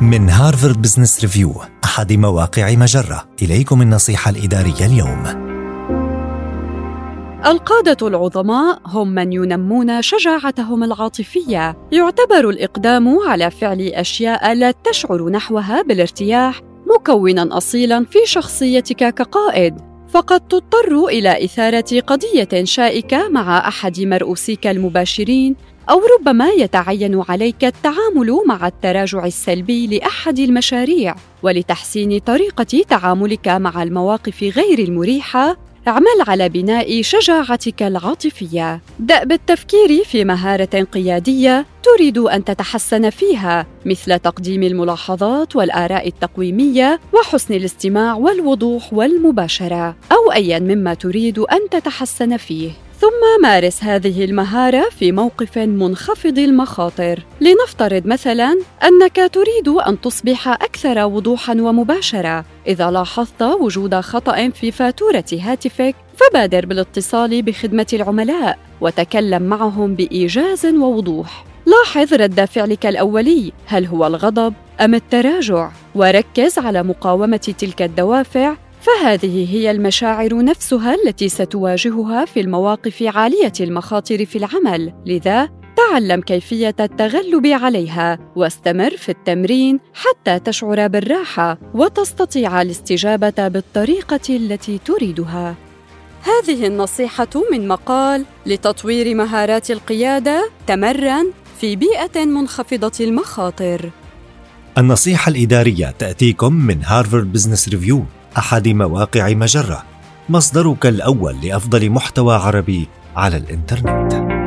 من Harvard Business Review أحد مواقع مجرة. إليكم النصيحة الإدارية اليوم. القادة العظماء هم من ينمون شجاعتهم العاطفية. يعتبر الإقدام على فعل أشياء لا تشعر نحوها بالارتياح مكونا أصيلا في شخصيتك كقائد. فقد تضطر إلى إثارة قضية شائكة مع أحد مرؤوسيك المباشرين أو ربما يتعين عليك التعامل مع التراجع السلبي لأحد المشاريع ولتحسين طريقة تعاملك مع المواقف غير المريحة اعمل على بناء شجاعتك العاطفية. دأ بالتفكير في مهارة قيادية تريد أن تتحسن فيها مثل تقديم الملاحظات والآراء التقويمية وحسن الاستماع والوضوح والمباشرة أو ايا مما تريد أن تتحسن فيه. ثم مارس هذه المهارة في موقف منخفض المخاطر. لنفترض مثلاً أنك تريد أن تصبح أكثر وضوحاً ومباشرة. إذا لاحظت وجود خطأ في فاتورة هاتفك، فبادر بالاتصال بخدمة العملاء وتكلم معهم بإيجاز ووضوح. لاحظ رد فعلك الأولي، هل هو الغضب أم التراجع؟ وركز على مقاومة تلك الدوافع فهذه هي المشاعر نفسها التي ستواجهها في المواقف عالية المخاطر في العمل. لذا تعلم كيفية التغلب عليها واستمر في التمرين حتى تشعر بالراحة وتستطيع الاستجابة بالطريقة التي تريدها. هذه النصيحة من مقال لتطوير مهارات القيادة تمرن في بيئة منخفضة المخاطر. النصيحة الإدارية تأتيكم من Harvard Business Review أحد مواقع مجرة مصدرك الأول لأفضل محتوى عربي على الإنترنت.